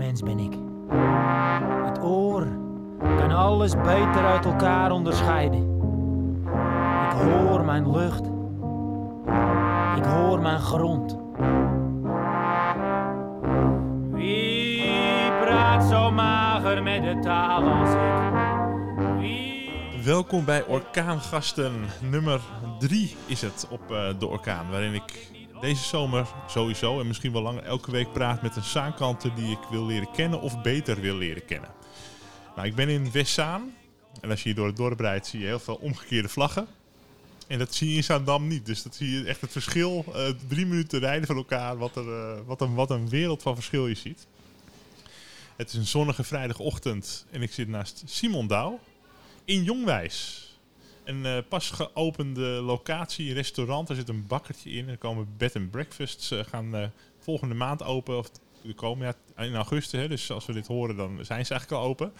mens ben ik. Het oor kan alles beter uit elkaar onderscheiden. Ik hoor mijn lucht. Ik hoor mijn grond. Wie praat zo mager met de taal als ik? Wie... Welkom bij Orkaangasten. Nummer 3 is het op eh, de Orkaan. Waarin ik deze zomer sowieso en misschien wel langer elke week praat met een zaankanter die ik wil leren kennen of beter wil leren kennen. Nou, ik ben in Westzaan. En als je hier door het dorp rijdt, zie je heel veel omgekeerde vlaggen. En dat zie je in Zaandam niet. Dus dat zie je echt het verschil. eh, drie minuten rijden van elkaar. Wat, er, eh, wat, een, wat een wereld van verschil je ziet. Het is een zonnige vrijdagochtend. En ik zit naast Simon Douw in Jongwijs. Een eh, pas geopende locatie, restaurant. Er zit een bakkertje in. Er komen bed and breakfasts. eh, gaan eh, volgende maand open. Of de komen ja, in augustus. Hè, dus als we dit horen, dan zijn ze eigenlijk al open.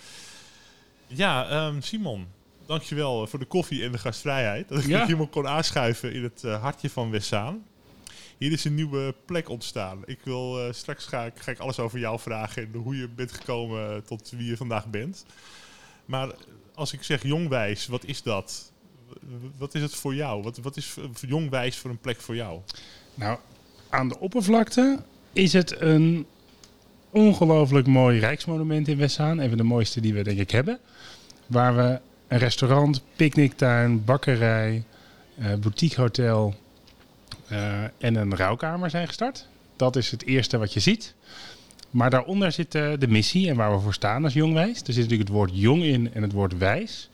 Ja, ehm, Simon. Dankjewel voor de koffie en de gastvrijheid. Dat ik Ja. iemand kon aanschuiven in het hartje van Westzaan. Hier is een nieuwe plek ontstaan. Ik wil straks ga ik, ga ik alles over jou vragen en hoe je bent gekomen tot wie je vandaag bent. Maar als ik zeg jongwijs, wat is dat? Wat is het voor jou? Wat, wat is jongwijs voor een plek voor jou? Nou, aan de oppervlakte is het een ongelooflijk mooi rijksmonument in Westzaan. Een van de mooiste die we denk ik hebben. Waar we een restaurant, picknicktuin, bakkerij, eh boutiquehotel eh, en een rouwkamer zijn gestart. Dat is het eerste wat je ziet. Maar daaronder zit eh, de missie en waar we voor staan als jongwijs. Er zit natuurlijk het woord jong in en het woord wijs.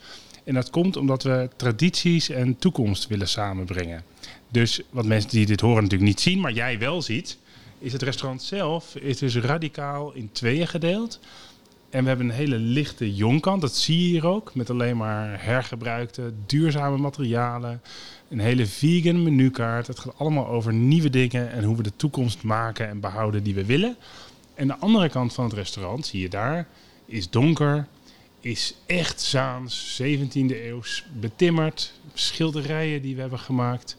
En dat komt omdat we tradities en toekomst willen samenbrengen. Dus wat mensen die dit horen natuurlijk niet zien, maar jij wel ziet, is het restaurant zelf is dus radicaal in tweeën gedeeld. En we hebben een hele lichte jongkant, dat zie je hier ook, met alleen maar hergebruikte, duurzame materialen. Een hele vegan menukaart. Het gaat allemaal over nieuwe dingen en hoe we de toekomst maken en behouden die we willen. En de andere kant van het restaurant, zie je daar, is donker, is echt Zaans, 17e eeuws, betimmerd, schilderijen die we hebben gemaakt.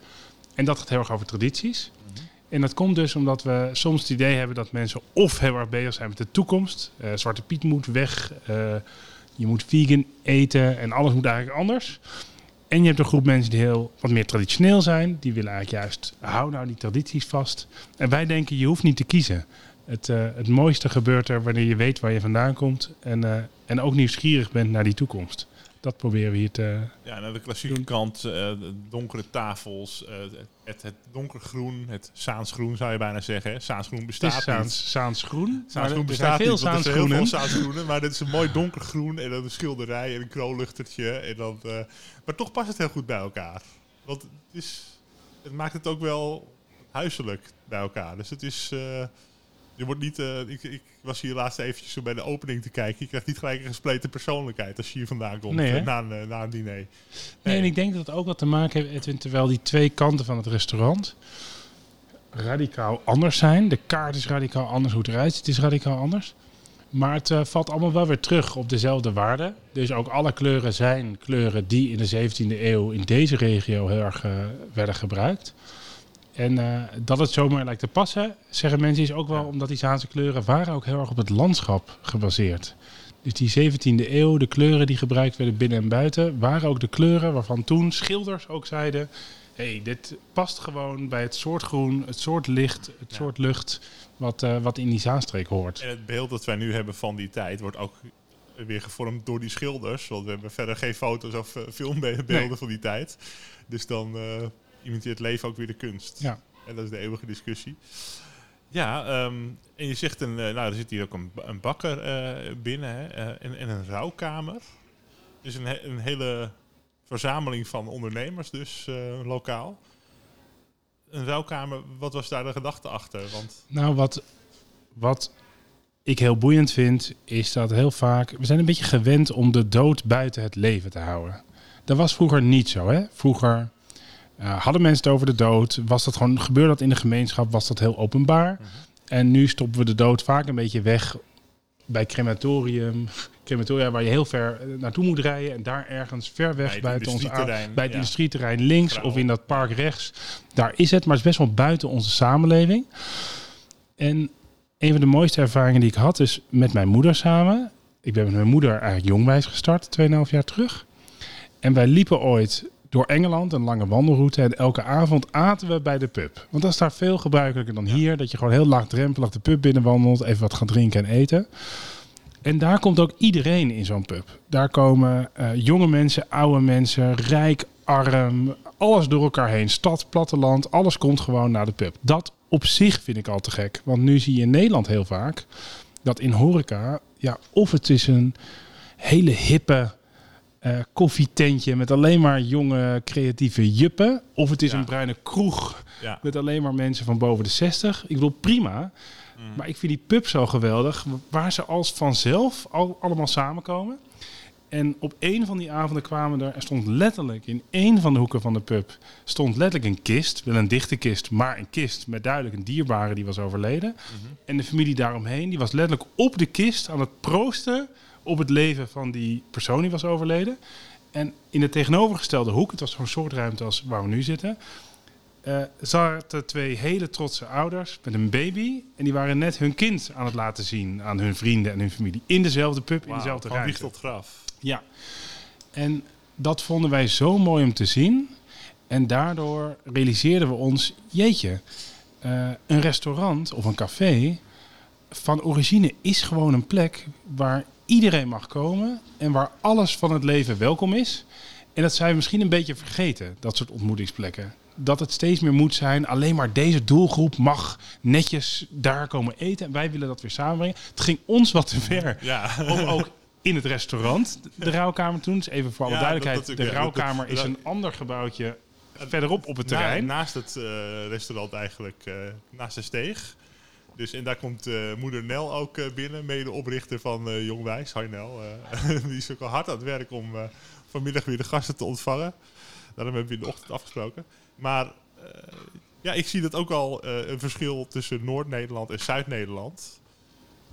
En dat gaat heel erg over tradities. En dat komt dus omdat we soms het idee hebben dat mensen of heel erg bezig zijn met de toekomst. Eh, Zwarte Piet moet weg, eh, je moet vegan eten en alles moet eigenlijk anders. En je hebt een groep mensen die heel wat meer traditioneel zijn. Die willen eigenlijk juist, hou nou die tradities vast. En wij denken, je hoeft niet te kiezen. Het, eh, het mooiste gebeurt er wanneer je weet waar je vandaan komt. En, eh, en ook nieuwsgierig bent naar die toekomst. Dat proberen we hier te... Ja, naar de klassieke kant, eh, de donkere tafels, het, het donkergroen, het Zaansgroen zou je bijna zeggen. Het bestaat niet. Zaansgroen Maar er zijn bestaat veel niet, want er zijn heel veel. Zaansgroenen. Maar dit is een mooi donkergroen en dan een schilderij en een kroonluchtertje. En dan, maar toch past het heel goed bij elkaar. Want het, is, het maakt het ook wel huiselijk bij elkaar. Dus het is... je wordt niet, eh, ik, ik was hier laatst eventjes zo bij de opening te kijken. Je krijgt niet gelijk een gespleten persoonlijkheid als je hier vandaan komt Nee, eh, na, een, eh, na een diner. Nee, en ik denk dat het ook wat te maken heeft, Edwin, terwijl die twee kanten van het restaurant radicaal anders zijn. De kaart is radicaal anders, hoe het eruit ziet is radicaal anders. Maar het valt allemaal wel weer terug op dezelfde waarden. Dus ook alle kleuren zijn kleuren die in de 17e eeuw in deze regio heel erg werden gebruikt. En eh, dat het zomaar lijkt te passen, zeggen mensen, is ook wel omdat die Zaanse kleuren waren ook heel erg op het landschap gebaseerd. Dus die 17e eeuw, de kleuren die gebruikt werden binnen en buiten, waren ook de kleuren waarvan toen schilders ook zeiden: hey, dit past gewoon bij het soort groen, het soort licht, het Ja. soort lucht wat, eh, wat in die Zaanstreek hoort. En het beeld dat wij nu hebben van die tijd wordt ook weer gevormd door die schilders. Want we hebben verder geen foto's of eh, filmbeelden Nee. van die tijd. Dus dan imiteert leven ook weer de kunst. Ja. En dat is de eeuwige discussie. Ja, ehm, en je zegt, een, eh, nou, er zit hier ook een, een bakker eh, binnen hè, eh, en, en een rouwkamer. Dus een, he- een hele verzameling van ondernemers, dus lokaal. Een rouwkamer, wat was daar de gedachte achter? Want Nou, wat, wat ik heel boeiend vind, is dat heel vaak. We zijn een beetje gewend om de dood buiten het leven te houden. Dat was vroeger niet zo. Hè? Vroeger eh, hadden mensen het over de dood. Was dat gewoon, gebeurde dat in de gemeenschap? Was dat heel openbaar? En nu stoppen we de dood vaak een beetje weg bij crematorium. Crematoria waar je heel ver eh, naartoe moet rijden. En daar ergens ver weg buiten onze a- industrieterrein, bij het ja. industrieterrein links of in dat park rechts. Daar is het, maar het is best wel buiten onze samenleving. En een van de mooiste ervaringen die ik had is met mijn moeder samen. Ik ben met mijn moeder eigenlijk jongwijs gestart, 2,5 jaar terug. En wij liepen ooit door Engeland, een lange wandelroute. En elke avond aten we bij de pub. Want dat is daar veel gebruikelijker dan hier. Dat je gewoon heel laagdrempelig de pub binnenwandelt. Even wat gaat drinken en eten. En daar komt ook iedereen in zo'n pub. Daar komen eh, jonge mensen, oude mensen, rijk, arm, alles door elkaar heen. Stad, platteland, alles komt gewoon naar de pub. Dat op zich vind ik al te gek. Want nu zie je in Nederland heel vaak dat in horeca, ja, of het is een hele hippe uh, koffietentje met alleen maar jonge creatieve juppen, of het is Ja. een bruine kroeg Ja. met alleen maar mensen van boven de 60. Ik bedoel, prima. Mm. Maar ik vind die pub zo geweldig, waar ze als vanzelf al, allemaal samenkomen. En op een van die avonden kwamen er, er stond letterlijk in één van de hoeken van de pub, stond letterlijk een kist. Wel een dichte kist, maar een kist met duidelijk een dierbare die was overleden. Mhm. En de familie daaromheen, die was letterlijk op de kist aan het proosten op het leven van die persoon die was overleden. En in de tegenovergestelde hoek, het was zo'n soort ruimte als waar we nu zitten, eh, zaten twee hele trotse ouders met een baby. En die waren net hun kind aan het laten zien aan hun vrienden en hun familie. In dezelfde pub, in dezelfde van ruimte. tot graf. Ja. En dat vonden wij zo mooi om te zien. En daardoor realiseerden we ons, jeetje, eh, een restaurant of een café van origine is gewoon een plek waar iedereen mag komen en waar alles van het leven welkom is. En dat zijn we misschien een beetje vergeten, dat soort ontmoetingsplekken. Dat het steeds meer moet zijn, alleen maar deze doelgroep mag netjes daar komen eten. En wij willen dat weer samenbrengen. Het ging ons wat te ver Ja. om ook in het restaurant de rouwkamer te doen. Dus even voor alle Ja, duidelijkheid, dat- dat de rouwkamer Dat- is een ander gebouwtje verderop op het terrein. Na- naast het eh, restaurant eigenlijk, eh, naast de steeg. Dus, en daar komt eh, moeder Nel ook eh, binnen, medeoprichter van eh Jongwijs. Hi Nel. die is ook al hard aan het werk om vanmiddag weer de gasten te ontvangen. Daarom hebben we in de ochtend afgesproken. Maar ja, ik zie dat ook al een verschil tussen Noord-Nederland en Zuid-Nederland.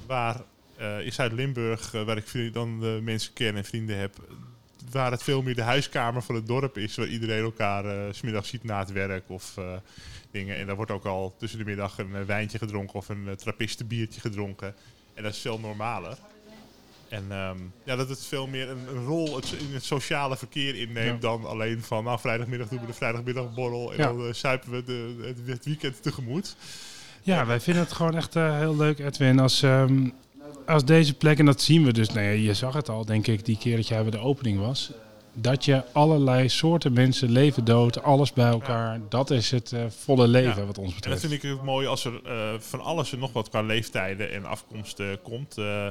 Waar in Zuid-Limburg, waar ik dan mensen ken en vrienden heb, waar het veel meer de huiskamer van het dorp is, waar iedereen elkaar smiddags ziet na het werk of dingen. En daar wordt ook al tussen de middag een eh, wijntje gedronken of een uh, trappistenbiertje gedronken. En dat is veel normaler. En ehm, ja, dat het veel meer een, een rol in het sociale verkeer inneemt Ja. dan alleen van nou, vrijdagmiddag doen we de vrijdagmiddagborrel en Ja. dan eh, zuipen we de, het, het weekend tegemoet. Ja, wij vinden het gewoon echt eh, heel leuk, Edwin. Als, ehm, als deze plek, en dat zien we dus, nou ja, je zag het al, denk ik, die keer dat jij bij de opening was. Dat je allerlei soorten mensen, leven, dood, alles bij elkaar. Dat is het eh, volle leven Ja. wat ons En dat betreft. vind ik ook mooi als er eh, van alles en nog wat qua leeftijden en afkomsten komt. Eh,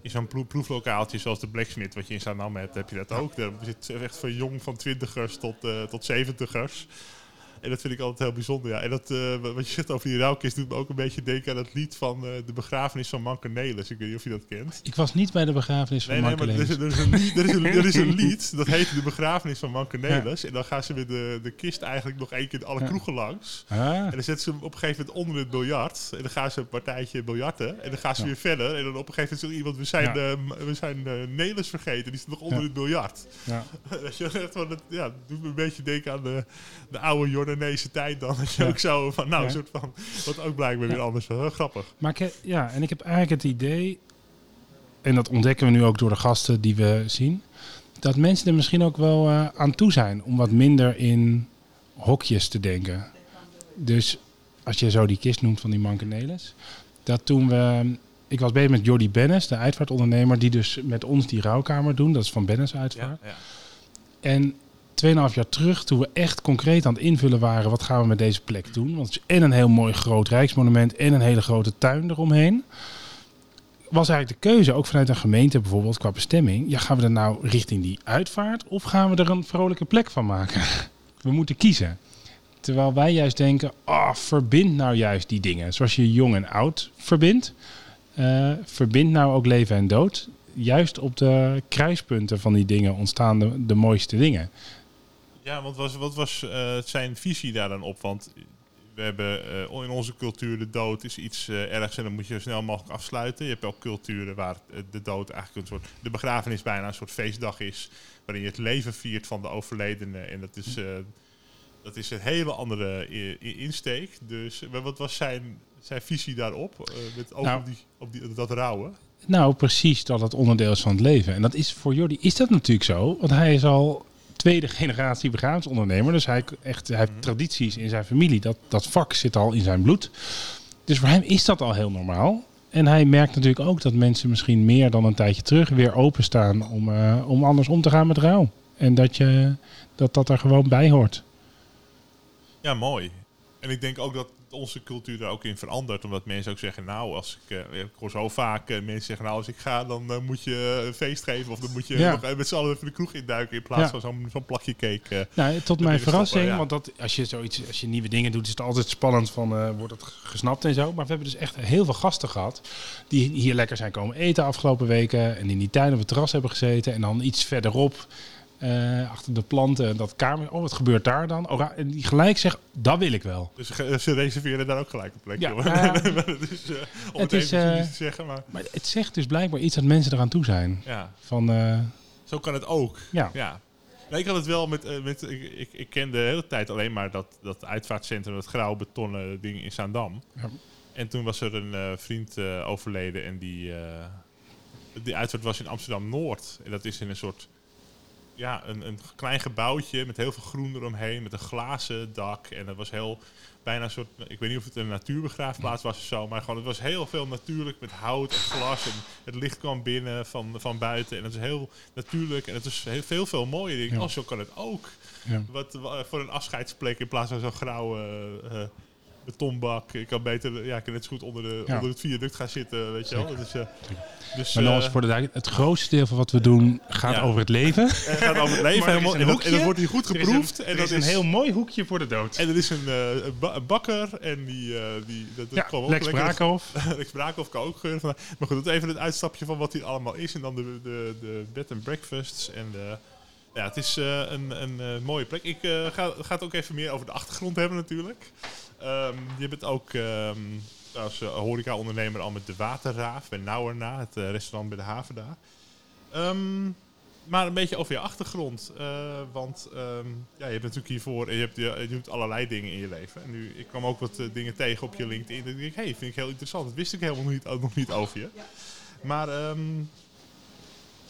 in zo'n proef- proeflokaaltje zoals de Blacksmith, wat je in Zaandam hebt, heb je dat ook. Daar zit echt van jong van twintigers tot, tot zeventigers. En dat vind ik altijd heel bijzonder. Ja. En dat, eh, wat je zegt over die rouwkist doet me ook een beetje denken aan het lied van eh, de begrafenis van Manke Nelis. Ik weet niet of je dat kent. Ik was niet bij de begrafenis van Nee, nee, maar er is, er, is een lied, er, is een, er is een lied, dat heet De Begrafenis van Manke Nelis. En dan gaan ze met de, de kist eigenlijk nog één keer alle Ja. kroegen langs. Ah, En dan zetten ze hem op een gegeven moment onder het biljart. En dan gaan ze een partijtje biljarten. En dan gaan ze Ja. weer verder. En dan op een gegeven moment zegt iemand, we zijn, eh, we zijn Nelis vergeten. Die zit nog onder het biljart. ja. Dat ja, doet me een beetje denken aan de, de oude Jordaanese tijd dan. Dat je Ja. ook zo van, nou, Ja. een soort van, wat ook blijkbaar weer anders was. Heel grappig. Maar ik, ja, en ik heb eigenlijk het idee, en dat ontdekken we nu ook door de gasten die we zien, dat mensen er misschien ook wel eh, aan toe zijn om wat minder in hokjes te denken. Dus als je zo die kist noemt van die Mankenelis, dat toen we. Ik was bezig met Jordi Bennis, de uitvaartondernemer, die dus met ons die rouwkamer doen. Dat is van Bennis uitvaart. ja. En 2,5 jaar terug, toen we echt concreet aan het invullen waren, wat gaan we met deze plek doen? Want het is en een heel mooi groot rijksmonument en een hele grote tuin eromheen. Was eigenlijk de keuze, ook vanuit een gemeente bijvoorbeeld, qua bestemming. Ja, gaan we er nou richting die uitvaart of gaan we er een vrolijke plek van maken? We moeten kiezen. Terwijl wij juist denken, ah, verbind nou juist die dingen. Zoals je jong en oud verbindt. Eh, verbind nou ook leven en dood. Juist op de kruispunten van die dingen ontstaan de, de mooiste dingen. Ja, want was, wat was eh, zijn visie daar dan op? Want we hebben eh, in onze cultuur de dood is iets eh, ergs en dan moet je zo snel mogelijk afsluiten. Je hebt ook culturen waar de dood eigenlijk een soort, de begrafenis bijna een soort feestdag is, waarin je het leven viert van de overledene. En dat is, dat is een hele andere insteek. Dus wat was zijn, zijn visie daarop? met over Nou. die, op die, dat rouwen? Nou, precies dat het onderdeel is van het leven. En dat is voor Jordi is dat natuurlijk zo. Want hij is al tweede generatie begrafenisondernemer. Dus hij, echt, hij heeft tradities in zijn familie. Dat, dat vak zit al in zijn bloed. Dus voor hem is dat al heel normaal. En hij merkt natuurlijk ook dat mensen misschien meer dan een tijdje terug weer openstaan om, eh, om anders om te gaan met rouw. En dat, je, dat dat er gewoon bij hoort. Ja, mooi. En ik denk ook dat onze cultuur daar ook in verandert. Omdat mensen ook zeggen, nou, als ik, eh, ik hoor zo vaak eh, mensen zeggen, nou, als ik ga, dan eh, moet je een feest geven. Of dan moet je Ja. nog, met z'n allen even de kroeg induiken in plaats Ja. van zo'n plakje cake. Nou, tot mijn verrassing, ja. want dat, als, je zoiets, als je nieuwe dingen doet, is het altijd spannend van wordt het gesnapt en zo. Maar we hebben dus echt heel veel gasten gehad die hier lekker zijn komen eten afgelopen weken en in die tuin op het terras hebben gezeten en dan iets verderop eh, achter de planten dat kamer. Oh, wat gebeurt daar dan? Oh, en die gelijk zegt, dat wil ik wel. Dus ze reserveren daar ook gelijk een plekje. Ja, hoor. dus, om Het het, is, even eh, te zeggen, maar Maar het zegt dus blijkbaar iets dat mensen eraan toe zijn. ja, Van, zo kan het ook. ja. Ja. Nou, ik had het wel met, met ik, ik, ik kende de hele tijd alleen maar dat, dat uitvaartcentrum, dat grauw betonnen ding in Zaandam. Ja. En toen was er een vriend overleden en die, die uitvaart was in Amsterdam-Noord. En dat is in een soort, ja, een, een klein gebouwtje met heel veel groen eromheen, met een glazen dak. En dat was heel, bijna een soort, ik weet niet of het een natuurbegraafplaats was of zo, maar gewoon, het was heel veel natuurlijk met hout en glas. En het licht kwam binnen van, van buiten. En het is heel natuurlijk en het is heel veel, veel mooier. Ik Ja. oh, zo kan het ook. Ja. Wat, wa- voor een afscheidsplek in plaats van zo'n grauwe eh, betonbak. Ik kan beter, ja, ik kan net zo goed onder, de, Ja. onder het viaduct gaan zitten, weet je wel. Dus, eh, dus, Maar dan eh, voor de duidelijkheid, het grootste deel van wat we doen gaat Ja. over het leven. het gaat over het leven helemaal. En dat, en dat hoekje. wordt hier goed Er is geproefd. een, en dat is een heel mooi hoekje voor de dood. En er is een, eh, een ba- een bakker en die... eh, die dat, dat ja, kwam ook Lex lekker- Braakhoff. Lex Braakhoff kan ook geuren. Van, maar goed, dat even het uitstapje van wat hier allemaal is. En dan de, de, de bed and breakfasts. En de, ja, het is eh, een, een eh, mooie plek. Ik eh, ga, ga het ook even meer over de achtergrond hebben natuurlijk. Ehm, je bent ook ehm, als horeca-ondernemer al met de Waterraaf bij Nauwerna. Het restaurant bij de haven daar. Ehm, maar een beetje over je achtergrond. want ja, je hebt natuurlijk hiervoor, je, hebt, je, doet allerlei dingen in je leven. En nu, ik kwam ook wat dingen tegen op je LinkedIn. En ik denk, hey, vind ik heel interessant. Dat wist ik helemaal niet, ook nog niet over je. Maar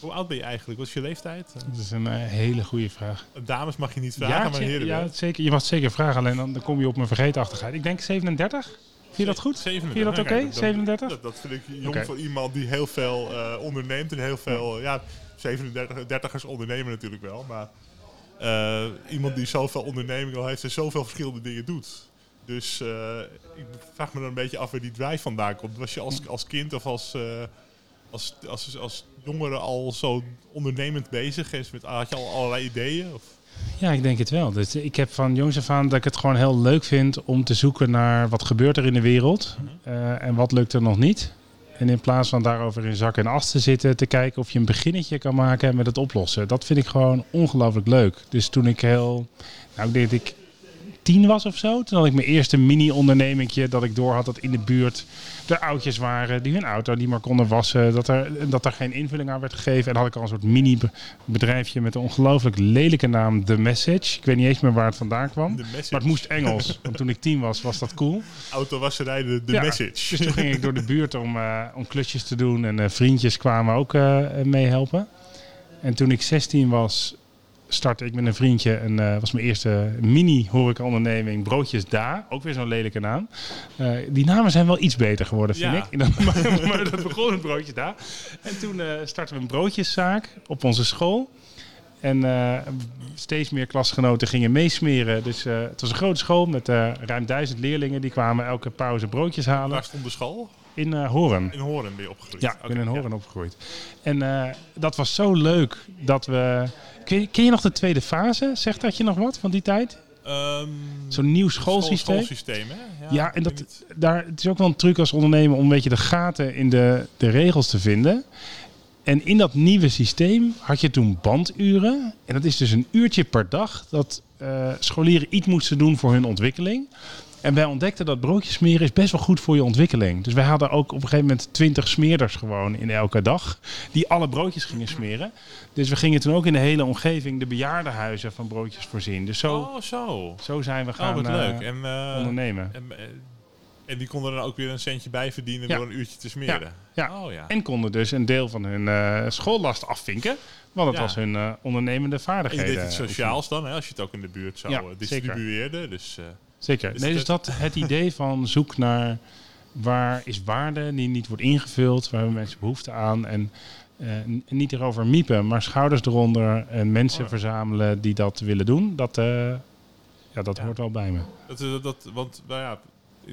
hoe oud ben je eigenlijk? Wat is je leeftijd? Dat is een eh, hele goede vraag. Dames mag je niet vragen, maar ze- heren ja, zeker, je mag het zeker vragen, alleen dan, dan kom je op mijn vergeetachtigheid. Ik denk 37. Vind je dat goed? 37. Vind je dat oké? kijk, 37? Dat, dat vind ik jong voor iemand die heel veel eh, onderneemt en heel veel, ja, 37, 30ers ondernemen natuurlijk wel, maar eh, iemand die zoveel onderneming al heeft en zoveel verschillende dingen doet. Dus ik vraag me dan een beetje af waar die drive vandaan komt. Was je als, als kind of als, als, als, als jongere al zo ondernemend bezig? En met, had je al allerlei ideeën? Of? Ja, ik denk het wel. Dus ik heb van jongs af aan dat ik het gewoon heel leuk vind om te zoeken naar wat gebeurt er in de wereld eh, en wat lukt er nog niet. En in plaats van daarover in zak en as te zitten, te kijken of je een beginnetje kan maken met het oplossen. Dat vind ik gewoon ongelooflijk leuk. Dus toen ik heel, nou dat ik tien was of zo, toen had ik mijn eerste mini-ondernemingje dat ik door had dat in de buurt er oudjes waren die hun auto niet meer konden wassen. Dat er, dat er geen invulling aan werd gegeven. En dan had ik al een soort mini-bedrijfje met een ongelooflijk lelijke naam The Message. Ik weet niet eens meer waar het vandaan kwam. Maar het moest Engels, want toen ik tien was, was dat cool. Autowasserij, de Ja, message. Dus toen ging ik door de buurt om, eh, om klusjes te doen en eh, vriendjes kwamen ook eh, meehelpen. En toen ik 16 was, startte ik met een vriendje en eh, was mijn eerste mini horeca onderneming Broodjes Da, ook weer zo'n lelijke naam. Eh, die namen zijn wel iets beter geworden, vind Ja. ik. Dan, maar, maar dat begon met Broodjes Da. En toen eh, startten we een broodjeszaak op onze school. En steeds meer klasgenoten gingen meesmeren. Dus het was een grote school met ruim duizend leerlingen. Die kwamen elke pauze broodjes halen Waar stond de school? in eh Horen. In Horen ben je opgegroeid. Ja, ik ben in ja. Horen opgegroeid. En dat was zo leuk dat we... Ken je, ken je nog de tweede fase? Zegt dat je nog wat van die tijd? Ehm, Zo'n nieuw school- schoolsysteem? schoolsysteem, hè? Ja, en ik dat, niet. daar, het is ook wel een truc als ondernemer om een beetje de gaten in de, de regels te vinden. En in dat nieuwe systeem had je toen banduren. En dat is dus een uurtje per dag dat eh, scholieren iets moesten doen voor hun ontwikkeling. En wij ontdekten dat broodjes smeren is best wel goed voor je ontwikkeling. Dus wij hadden ook op een gegeven moment twintig smeerders gewoon in elke dag. Die alle broodjes gingen smeren. Dus we gingen toen ook in de hele omgeving de bejaardenhuizen van broodjes voorzien. Dus zo, Oh, zo. zo zijn we Oh, gaan eh, leuk. En, eh, ondernemen. en, eh, En die konden er dan ook weer een centje bij verdienen Ja. door een uurtje te smeren. Ja. Oh ja. En konden dus een deel van hun schoollast afvinken. Want het was hun ondernemende En je vaardigheden. deed iets sociaals dan, hè, als je het ook in de buurt zou distribueerde. Dus Zeker. Dus nee, dus dat het idee van zoek naar waar is waarde die niet wordt ingevuld, waar hebben mensen behoefte aan en eh, niet erover miepen, maar schouders eronder en mensen Oh verzamelen die dat willen doen, dat, eh, ja, dat Ja. hoort wel bij me. dat, is- dat, want nou ja,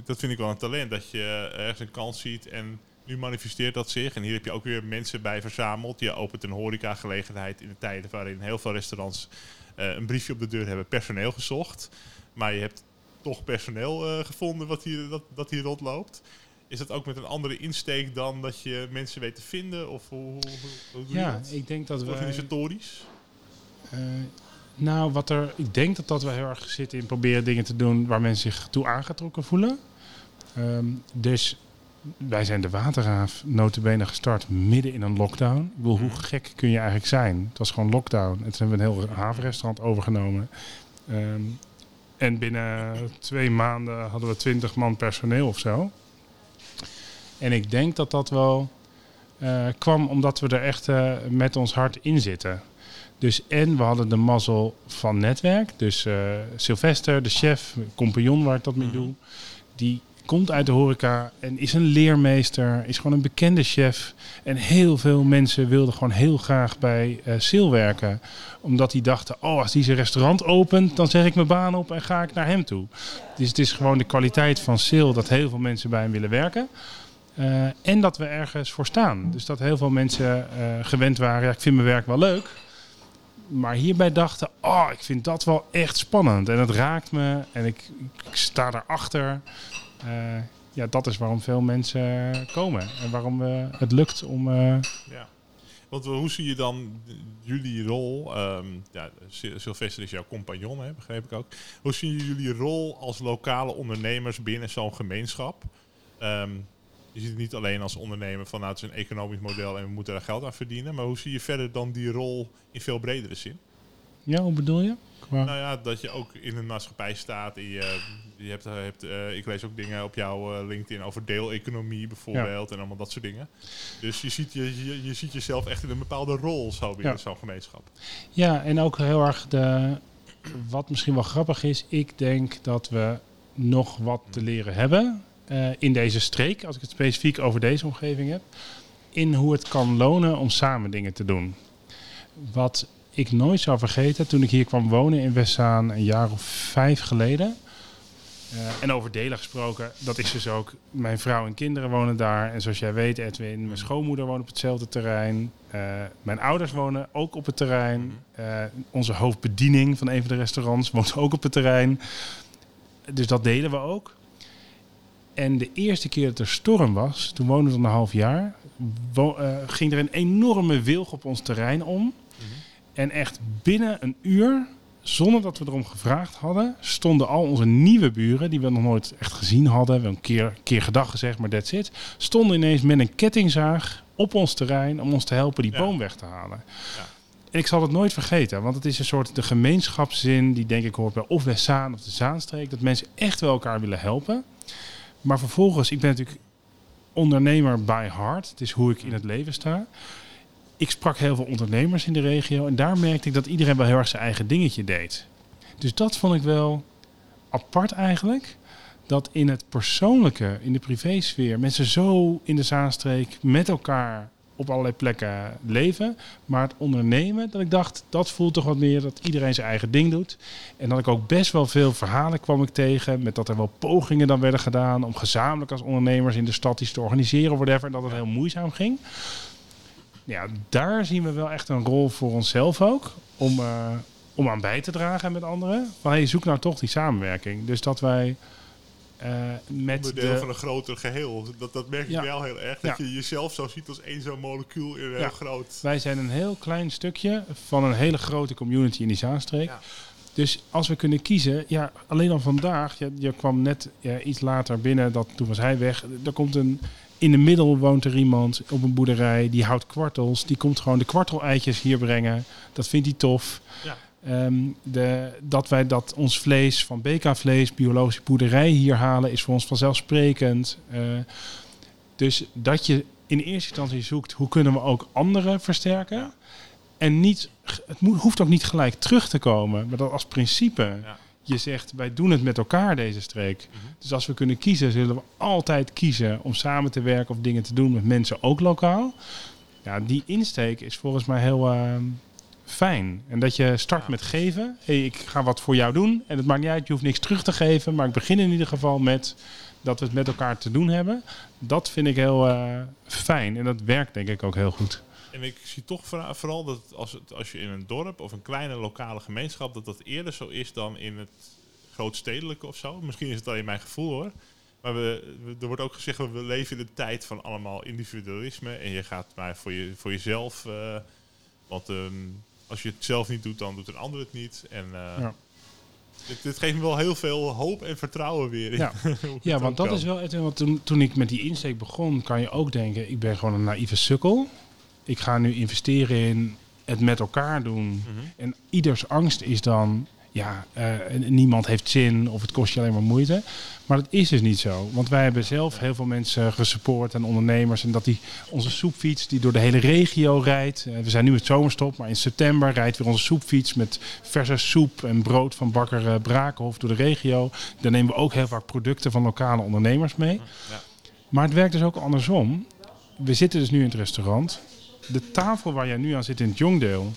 dat vind ik wel een talent. Dat je ergens een kans ziet en nu manifesteert dat zich. En hier heb je ook weer mensen bij verzameld. Je opent een horecagelegenheid in de tijden waarin heel veel restaurants eh, een briefje op de deur hebben personeel gezocht. Maar je hebt toch personeel eh, gevonden wat hier, dat, dat hier rondloopt. Is dat ook met een andere insteek dan dat je mensen weet te vinden? Of hoe, hoe, je Ja, dat? ik denk dat we. Organisatorisch? Eh, nou, wat er, ik denk dat dat we heel erg zitten in proberen dingen te doen waar mensen zich toe aangetrokken voelen. Ehm, dus wij zijn de Waterraaf notabene gestart midden in een lockdown. Ik bedoel, hoe Mhm. gek kun je eigenlijk zijn? Het was gewoon lockdown. En toen hebben we een heel havenrestaurant overgenomen. Ehm, en binnen twee maanden hadden we twintig man personeel of zo. En ik denk dat dat wel eh, kwam omdat we er echt eh, met ons hart in zitten. Dus en we hadden de mazzel van netwerk. Dus eh, Sylvester, de chef, compagnon waar ik dat mee Mhm. doe, die komt uit de horeca en is een leermeester, is gewoon een bekende chef. En heel veel mensen wilden gewoon heel graag bij Sil werken. Omdat die dachten, oh als die zijn restaurant opent, dan zeg ik mijn baan op en ga ik naar hem toe. Dus het is gewoon de kwaliteit van Sil dat heel veel mensen bij hem willen werken. Eh, en dat we ergens voor staan. Dus dat heel veel mensen eh, gewend waren, ja, ik vind mijn werk wel leuk. Maar hierbij dachten, oh, ik vind dat wel echt spannend. En het raakt me en ik, ik sta daarachter. Eh ja, dat is waarom veel mensen komen. En waarom eh, het lukt om... eh, Ja. Want hoe zie je dan jullie rol? ehm, ja, Sylvester is jouw compagnon, hè, begreep ik ook. Hoe zie je jullie rol als lokale ondernemers binnen zo'n gemeenschap? Ehm, je ziet het niet alleen als ondernemer vanuit zijn economisch model en we moeten daar geld aan verdienen. Maar hoe zie je verder dan die rol in veel bredere zin? Ja, hoe bedoel je? Qua- Nou ja, dat je ook in een maatschappij staat. En je, je hebt, hebt, eh, ik lees ook dingen op jouw eh, LinkedIn over deeleconomie bijvoorbeeld. En allemaal dat soort dingen. Dus je ziet, je, je, je ziet jezelf echt in een bepaalde rol zo binnen Ja. zo'n gemeenschap. Ja, en ook heel erg de. Wat misschien wel grappig is, ik denk dat we nog wat te leren hebben eh, in deze streek, als ik het specifiek over deze omgeving heb, in hoe het kan lonen om samen dingen te doen. Wat ik nooit zou vergeten toen ik hier kwam wonen in Westzaan een jaar of vijf geleden. Eh, en over delen gesproken, dat is dus ook. Mijn vrouw en kinderen wonen daar. En zoals jij weet, Edwin, mijn schoonmoeder woont op hetzelfde terrein. Eh, mijn ouders wonen ook op het terrein. Eh, onze hoofdbediening van een van de restaurants woont ook op het terrein. Dus dat delen we ook. En de eerste keer dat er storm was, toen woonden we een half jaar, ging er een enorme wilg op ons terrein om. En echt binnen een uur, zonder dat we erom gevraagd hadden, stonden al onze nieuwe buren, die we nog nooit echt gezien hadden, we hebben een keer, keer gedag gezegd, maar that's it, stonden ineens met een kettingzaag op ons terrein om ons te helpen die Ja. boom weg te halen. Ja. En ik zal het nooit vergeten, want het is een soort de gemeenschapszin die denk ik hoort bij of Westzaan of de Zaanstreek, dat mensen echt wel elkaar willen helpen. Maar vervolgens, ik ben natuurlijk ondernemer by heart. Het is hoe ik in het leven sta. Ik sprak heel veel ondernemers in de regio en daar merkte ik dat iedereen wel heel erg zijn eigen dingetje deed. Dus dat vond ik wel apart eigenlijk. Dat in het persoonlijke, in de privésfeer, mensen zo in de Zaanstreek met elkaar op allerlei plekken leven. Maar het ondernemen, dat ik dacht, dat voelt toch wat meer dat iedereen zijn eigen ding doet. En dat ik ook best wel veel verhalen kwam ik tegen. Met dat er wel pogingen dan werden gedaan om gezamenlijk als ondernemers in de stad iets te organiseren, whatever. En dat het heel moeizaam ging. Ja, daar zien we wel echt een rol voor onszelf ook. Om, eh, om aan bij te dragen met anderen. Van hey, zoek nou toch die samenwerking. Dus dat wij eh, met Onderdeel de... van een groter geheel. Dat, dat merk ik Ja. wel heel erg. Dat Ja. je jezelf zo ziet als één zo'n molecuul in een Ja. heel groot... Wij zijn een heel klein stukje van een hele grote community in die Zaanstreek. Dus als we kunnen kiezen, ja, alleen al vandaag, je, je kwam net ja, iets later binnen, dat, toen was hij weg. Er komt een, in de middel woont er iemand op een boerderij, die houdt kwartels. Die komt gewoon de kwarteleitjes hier brengen. Dat vindt hij tof. Ja. Ehm, de, dat wij dat ons vlees van BK-vlees, biologische boerderij hier halen, is voor ons vanzelfsprekend. Uh, dus dat je in eerste instantie zoekt hoe kunnen we ook anderen versterken. En niet, het moet, hoeft ook niet gelijk terug te komen, maar dat als principe. Ja. Je zegt, wij doen het met elkaar deze streek. Mhm. Dus als we kunnen kiezen, zullen we altijd kiezen om samen te werken of dingen te doen met mensen ook lokaal. Ja, die insteek is volgens mij heel uh, fijn. En dat je start met geven. Hey, ik ga wat voor jou doen. En het maakt niet uit, je hoeft niks terug te geven. Maar ik begin in ieder geval met dat we het met elkaar te doen hebben. Dat vind ik heel uh, fijn. En dat werkt denk ik ook heel goed. En ik zie toch vooral dat als, het, als je in een dorp of een kleine lokale gemeenschap, dat dat eerder zo is dan in het grootstedelijke of zo. Misschien is het alleen mijn gevoel hoor. Maar we, er wordt ook gezegd, we leven in de tijd van allemaal individualisme. En je gaat maar voor, je, voor jezelf. Uh, want um, als je het zelf niet doet, dan doet een ander het niet. En uh, ja. dit, dit, geeft me wel heel veel hoop en vertrouwen weer. In ja, ja want dat is wel. Want toen, toen ik met die insteek begon, kan je ook denken: ik ben gewoon een naïeve sukkel ik ga nu investeren in het met elkaar doen. Mhm. En ieders angst is dan, ja, uh, niemand heeft zin of het kost je alleen maar moeite. Maar dat is dus niet zo. Want wij hebben zelf heel veel mensen gesupport en ondernemers. En dat die onze soepfiets die door de hele regio rijdt. Uh, we zijn nu het zomerstop, maar in september rijdt weer onze soepfiets met verse soep en brood van bakker uh, Brakenhof door de regio. Daar nemen we ook heel vaak producten van lokale ondernemers mee. Ja. Maar het werkt dus ook andersom. We zitten dus nu in het restaurant de tafel waar jij nu aan zit in het Jongdeel,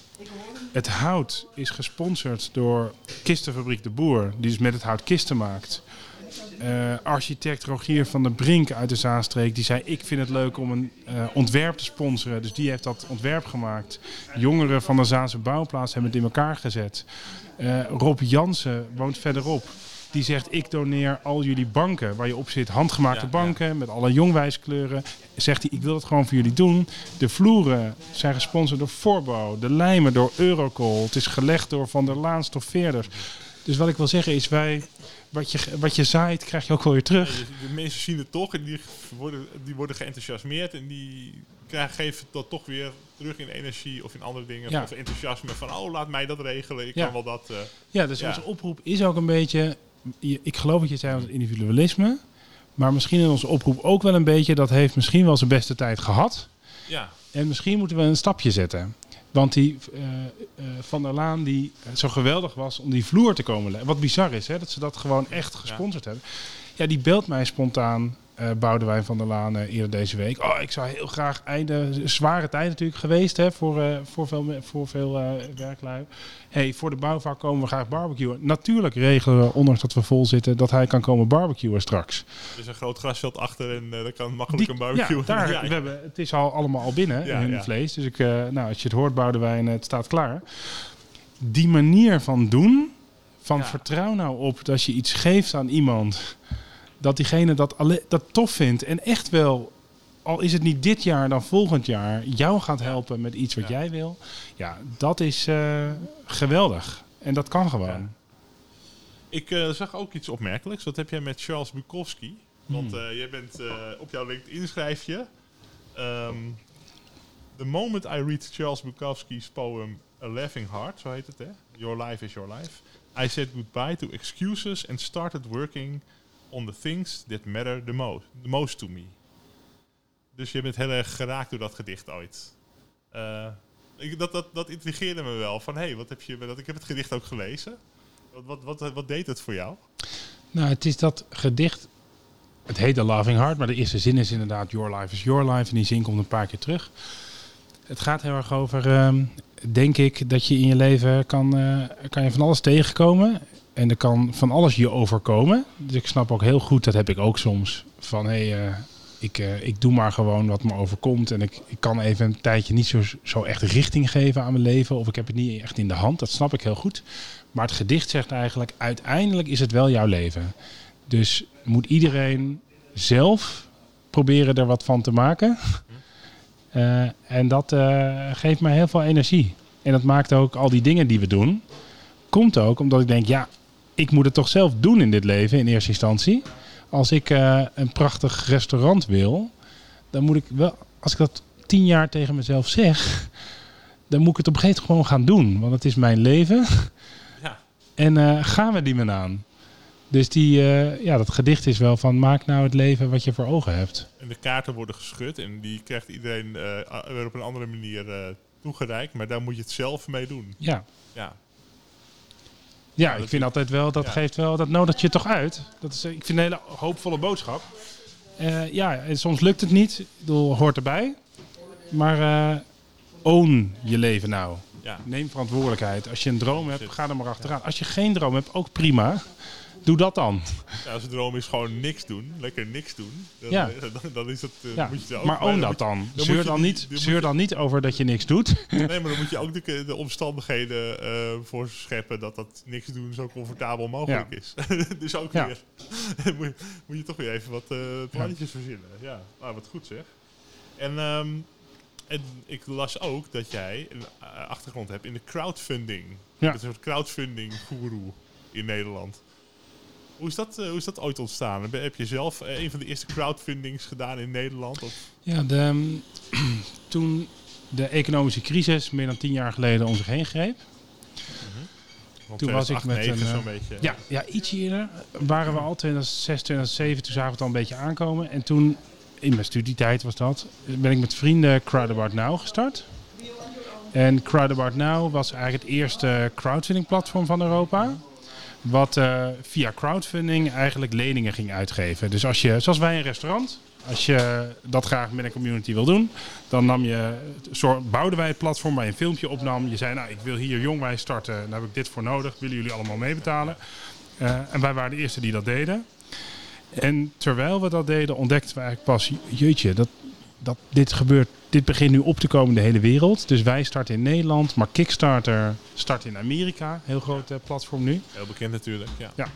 het hout is gesponsord door Kistenfabriek de Boer, die dus met het hout kisten maakt. Uh, architect Rogier van der Brink uit de Zaanstreek, die zei: Ik vind het leuk om een uh, ontwerp te sponsoren. Dus die heeft dat ontwerp gemaakt. Jongeren van de Zaanse bouwplaats hebben het in elkaar gezet. Uh, Rob Jansen woont verderop. Die zegt, ik doneer al jullie banken waar je op zit, handgemaakte banken met alle jongwijskleuren. Zegt hij, ik wil het gewoon voor jullie doen. De vloeren zijn gesponsord door Forbo, de lijmen door Eurocol. Het is gelegd door Van der Laan stoffeerders. Dus wat ik wil zeggen is, wij, wat, je, wat je zaait, krijg je ook wel weer terug. de mensen zien het toch en die worden, die worden geenthousiasmeerd en die krijgen, geven dat toch weer terug in energie of in andere dingen. Of enthousiasme van, oh, laat mij dat regelen, ik kan wel dat... Uh, ja, dus onze oproep is ook een beetje, ik geloof dat je zei het individualisme. Maar misschien in onze oproep ook wel een beetje, dat heeft misschien wel zijn beste tijd gehad. Ja. En misschien moeten we een stapje zetten. Want die uh, uh, Van der Laan, die zo geweldig was om die vloer te komen leggen. Wat bizar is, hè, dat ze dat gewoon echt gesponsord hebben. Ja, die belt mij spontaan uh, Boudewijn van der Laan uh, eerder deze week. Oh, ik zou heel graag einde, zware tijd natuurlijk geweest hè, voor, uh, voor veel, voor veel werklui. Hey, voor de bouwvaart komen we graag barbecuen. Natuurlijk regelen we, ondanks dat we vol zitten, dat hij kan komen barbecuen straks. Er is een groot grasveld achter en dat kan makkelijk een barbecue. Ja, daar, We hebben, het is al allemaal al binnen ja, in ja. vlees. Dus ik, nou, als je het hoort, Boudewijn, het staat klaar. Die manier van doen, van vertrouw nou op dat je iets geeft aan iemand dat diegene dat, dat tof vindt en echt wel, al is het niet dit jaar, dan volgend jaar, jou gaat helpen met iets wat jij wil. Ja, dat is uh, geweldig. En dat kan gewoon. Ja. Ik uh, zag ook iets opmerkelijks. Dat heb jij met Charles Bukowski. Want uh, jij bent op jouw LinkedIn schrijf je. Um, the moment I read Charles Bukowski's poem A Laughing Heart, zo heet het hè? Your life is your life. I said goodbye to excuses and started working on the things that matter the most, the most to me. Dus je bent heel erg geraakt door dat gedicht ooit. Uh, ik, dat, dat, dat intrigeerde me wel. Van hé, hey, wat heb je dat? Ik heb het gedicht ook gelezen. Wat, wat, wat, wat deed het voor jou? Nou, het is dat gedicht. Het heet The Loving Heart, maar de eerste zin is inderdaad Your Life is Your Life. En die zin komt een paar keer terug. Het gaat heel erg over, uh, denk ik, dat je in je leven kan, uh, kan je van alles tegenkomen. En er kan van alles je overkomen. Dus ik snap ook heel goed, dat heb ik ook soms, van hé, hey, uh, ik, uh, ik doe maar gewoon wat me overkomt. En ik, ik kan even een tijdje niet zo, zo echt richting geven aan mijn leven. Of ik heb het niet echt in de hand. Dat snap ik heel goed. Maar het gedicht zegt eigenlijk, uiteindelijk is het wel jouw leven. Dus moet iedereen zelf proberen er wat van te maken. Uh, en dat geeft mij heel veel energie. En dat maakt ook al die dingen die we doen. Komt ook omdat ik denk, ja, ik moet het toch zelf doen in dit leven in eerste instantie. Als ik uh, een prachtig restaurant wil, dan moet ik wel, als ik dat tien jaar tegen mezelf zeg, dan moet ik het op een gegeven moment gewoon gaan doen. Want het is mijn leven. Ja. En eh, gaan we die men aan. Dus die, eh, ja, dat gedicht is wel van maak nou het leven wat je voor ogen hebt. En de kaarten worden geschud en die krijgt iedereen eh, weer op een andere manier eh, toegereikt. Maar daar moet je het zelf mee doen. Ja, Ja, ja dat ik vind altijd wel, dat ja. geeft wel, dat nodigt je toch uit. Dat is, ik vind een hele hoopvolle boodschap. Eh, ja, en soms lukt het niet. Ik bedoel, hoort erbij. Maar eh own je leven nou. ja. Neem verantwoordelijkheid. Als je een droom hebt, ga er maar achteraan. Als je geen droom hebt, ook prima. Doe dat dan. ja als de droom is gewoon niks doen, lekker niks doen. Dan, Ja. dan, dan is het. eh, Ja, moet je ook maar own dan dat dan. Zeur je dan, niet, zeur je- dan niet over dat je niks doet. Nee, maar dan moet je ook de, de omstandigheden eh, voor scheppen dat dat niks doen zo comfortabel mogelijk is. dus ook weer moet, je, moet je toch weer even wat eh, plannetjes verzinnen. Ja, nou, wat goed zeg. En, ehm, en ik las ook dat jij een achtergrond hebt in de crowdfunding. Ja. Een soort crowdfunding guru in Nederland. Hoe is, dat, eh, hoe is dat ooit ontstaan? Heb- je zelf eh, een van de eerste crowdfundings gedaan in Nederland? Of, Ja, de, ehm, toen de economische crisis meer dan tien jaar geleden om zich heen greep. want Toen was ik 2008, met 9 een, zo'n eh, beetje. Ja, ja, iets eerder waren we al 2006, 2007. Toen zagen we het al een beetje aankomen. En toen, in mijn studietijd was dat, ben ik met vrienden Crowdabout Now gestart. En Crowdabout Now was eigenlijk het eerste crowdfunding platform van Europa. Wat eh, via crowdfunding eigenlijk leningen ging uitgeven. Dus als je, zoals wij een restaurant, als je dat graag met een community wil doen, dan nam je, bouwden wij het platform waar je een filmpje opnam. Je zei, nou, ik wil hier jongwijs starten, daar heb ik dit voor nodig. Willen jullie allemaal meebetalen? Eh, en wij waren de eerste die dat deden. En terwijl we dat deden, ontdekten we eigenlijk pas, jeetje, dat, dat dit gebeurt, dit begint nu op te komen in de hele wereld. Dus wij starten in Nederland, maar Kickstarter start in Amerika, heel groot eh, platform nu. Heel bekend natuurlijk, ja.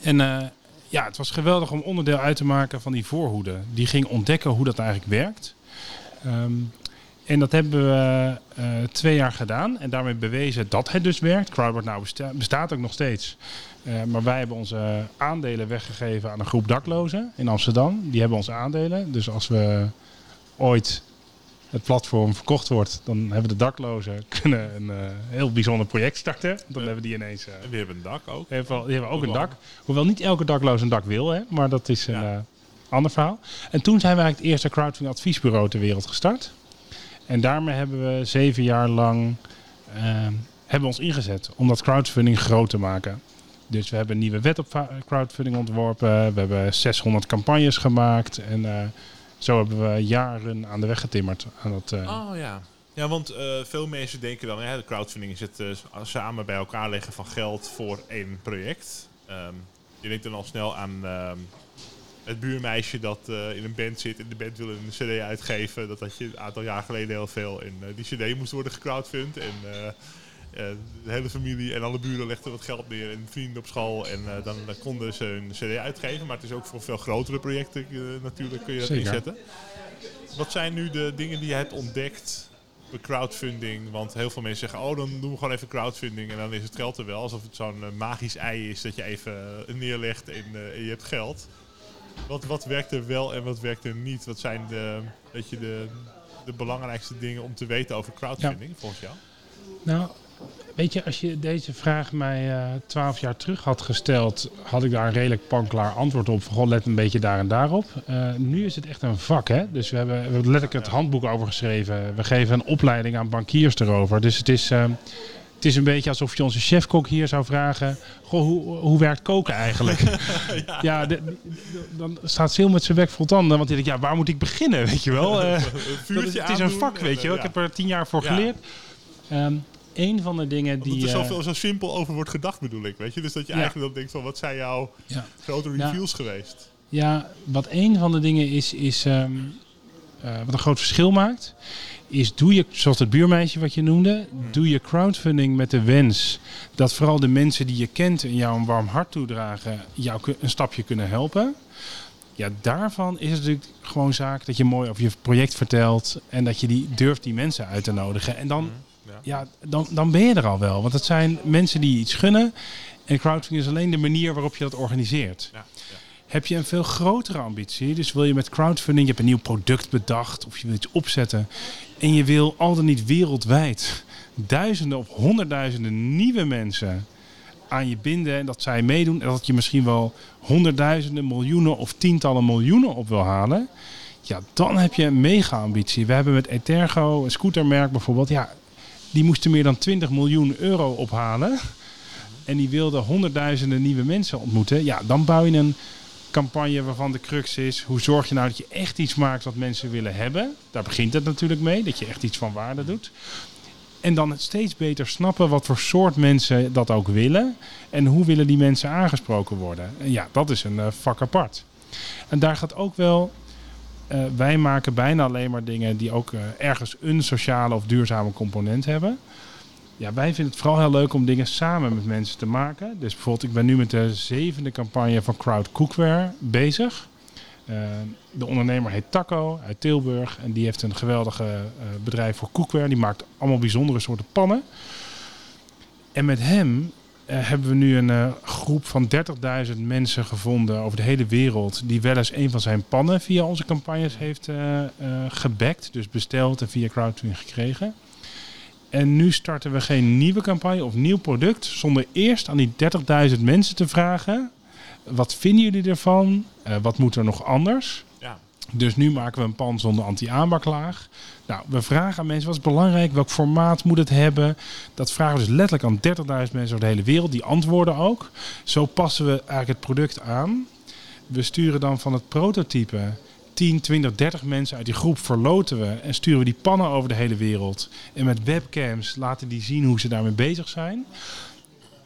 En eh, ja, het was geweldig om onderdeel uit te maken van die voorhoede. Die ging ontdekken hoe dat eigenlijk werkt. Ehm, en dat hebben we eh, twee jaar gedaan en daarmee bewezen dat het dus werkt. Crowdboard nou besta- bestaat ook nog steeds. Maar wij hebben onze aandelen weggegeven aan een groep daklozen in Amsterdam. Die hebben onze aandelen. Dus als we ooit het platform verkocht wordt, dan hebben de daklozen kunnen een eh, heel bijzonder project starten. Dan hebben die ineens eh, En die hebben een dak ook. die hebben, die hebben ook een dak. Hoewel niet elke dakloos een dak wil, hè, maar dat is een Ja. eh, ander verhaal. En toen zijn we eigenlijk het eerste crowdfunding adviesbureau ter wereld gestart. En daarmee hebben we zeven jaar lang hebben ons ingezet om dat crowdfunding groot te maken. Dus we hebben een nieuwe wet op crowdfunding ontworpen. We hebben 600 campagnes gemaakt. En zo hebben we jaren aan de weg getimmerd. Aan dat, eh, Oh ja. Ja, want eh, veel mensen denken dan, hè, de crowdfunding is het eh, samen bij elkaar leggen van geld voor één project. Ehm, je denkt dan al snel aan ehm, het buurmeisje dat in een band zit en de band wil een cd uitgeven. Dat had je een aantal jaar geleden heel veel. En die cd moest worden gecrowdfund en de hele familie en alle buren legden wat geld neer en vrienden op school. En eh, dan, dan konden ze een cd uitgeven. Maar het is ook voor veel grotere projecten eh, natuurlijk kun je dat Zeker. inzetten. Wat zijn nu de dingen die je hebt ontdekt bij crowdfunding? Want heel veel mensen zeggen, oh dan doen we gewoon even crowdfunding en dan is het geld er wel. Alsof het zo'n eh, magisch ei is dat je even eh, neerlegt en, eh, en je hebt geld. Wat, wat werkt er wel en wat werkt er niet? Wat zijn de, weet je, de, de belangrijkste dingen om te weten over crowdfunding volgens jou? Nou, weet je, als je deze vraag mij eh, twaalf jaar terug had gesteld, had ik daar een redelijk panklaar antwoord op. Van, goh, let een beetje daar en daarop. Eh, nu is het echt een vak, hè. Dus we hebben, we hebben letterlijk het handboek over geschreven. We geven een opleiding aan bankiers erover. Dus het is, eh, het is een beetje alsof je onze chefkok hier zou vragen... Goh, hoe, hoe werkt koken eigenlijk? ja, de- de- dan staat Sil met zijn bek vol tanden. Want hij denkt, ja, waar moet ik beginnen, weet je wel? Het is een vak, weet je wel. Ik heb er tien jaar voor geleerd. Ehm een van de dingen Omdat die... er eh, zoveel, zo simpel over wordt gedacht bedoel ik, weet je? Dus dat je Ja. eigenlijk dan denkt van, wat zijn jouw grote Ja. reviews geweest? Ja, wat een van de dingen is, is ehm, eh, wat een groot verschil maakt, is doe je, zoals het buurmeisje wat je noemde, doe je crowdfunding met de wens dat vooral de mensen die je kent en jou een warm hart toedragen, jou een stapje kunnen helpen. Ja, daarvan is het natuurlijk gewoon zaak dat je mooi over je project vertelt en dat je die durft die mensen uit te nodigen. En dan, Ja. dan, dan ben je er al wel. Want het zijn mensen die iets gunnen. En crowdfunding is alleen de manier waarop je dat organiseert. Ja, ja. Heb je een veel grotere ambitie, dus wil je met crowdfunding, je hebt een nieuw product bedacht of je wil iets opzetten en je wil al dan niet wereldwijd duizenden of honderdduizenden nieuwe mensen aan je binden en dat zij meedoen en dat je misschien wel honderdduizenden, miljoenen of tientallen miljoenen op wil halen, ja, dan heb je een mega ambitie. We hebben met Etergo, een scootermerk bijvoorbeeld, ja, die moesten meer dan 20 miljoen euro ophalen. En die wilden honderdduizenden nieuwe mensen ontmoeten. Ja, dan bouw je een campagne waarvan de crux is: hoe zorg je nou dat je echt iets maakt wat mensen willen hebben? Daar begint het natuurlijk mee, dat je echt iets van waarde doet. En dan steeds beter snappen wat voor soort mensen dat ook willen. En hoe willen die mensen aangesproken worden. En ja, dat is een uh, vak apart. En daar gaat ook wel. Uh, wij maken bijna alleen maar dingen die ook uh, ergens een sociale of duurzame component hebben. Ja, wij vinden het vooral heel leuk om dingen samen met mensen te maken. Dus bijvoorbeeld, ik ben nu met de zevende campagne van Crowd Cookware bezig. Uh, de ondernemer heet Taco uit Tilburg. En die heeft een geweldige bedrijf voor cookware. Die maakt allemaal bijzondere soorten pannen. En met hem hebben we nu een groep van 30.000 mensen gevonden over de hele wereld. Die wel eens een van zijn pannen via onze campagnes heeft gebackt. Dus besteld en via crowdfunding gekregen. En nu starten we geen nieuwe campagne of nieuw product zonder eerst aan die 30.000 mensen te vragen: wat vinden jullie ervan? Uh, wat moet er nog anders? Dus nu maken we een pan zonder anti-aanbaklaag. Nou, we vragen aan mensen wat is belangrijk, welk formaat moet het hebben. Dat vragen we dus letterlijk aan 30.000 mensen over de hele wereld. Die antwoorden ook. Zo passen we eigenlijk het product aan. We sturen dan van het prototype 10, 20, 30 mensen uit die groep verloten we en sturen we die pannen over de hele wereld. En met webcams laten die zien hoe ze daarmee bezig zijn.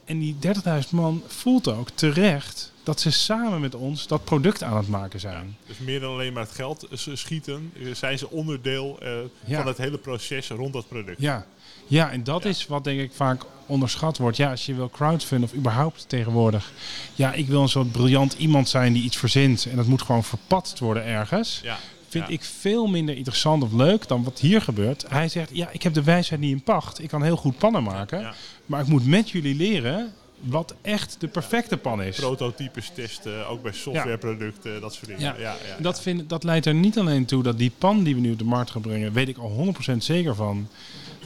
En die 30.000 man voelt ook terecht dat ze samen met ons dat product aan het maken zijn. Dus meer dan alleen maar het geld schieten, zijn ze onderdeel uh, ja. van het hele proces rond dat product. Ja, ja en dat ja. is wat denk ik vaak onderschat wordt. Ja, als je wil crowdfunden of überhaupt tegenwoordig. Ja, ik wil een soort briljant iemand zijn die iets verzint en dat moet gewoon verpatst worden ergens. Ja. Vind ik veel minder interessant of leuk dan wat hier gebeurt. Hij zegt, ja, ik heb de wijsheid niet in pacht. Ik kan heel goed pannen maken. Maar ik moet met jullie leren wat echt de perfecte pan is. Prototypes testen, ook bij softwareproducten, dat soort dingen. Ja. Ja, ja, dat, vind, dat leidt er niet alleen toe dat die pan die we nu op de markt gaan brengen, weet ik al 100% zeker van,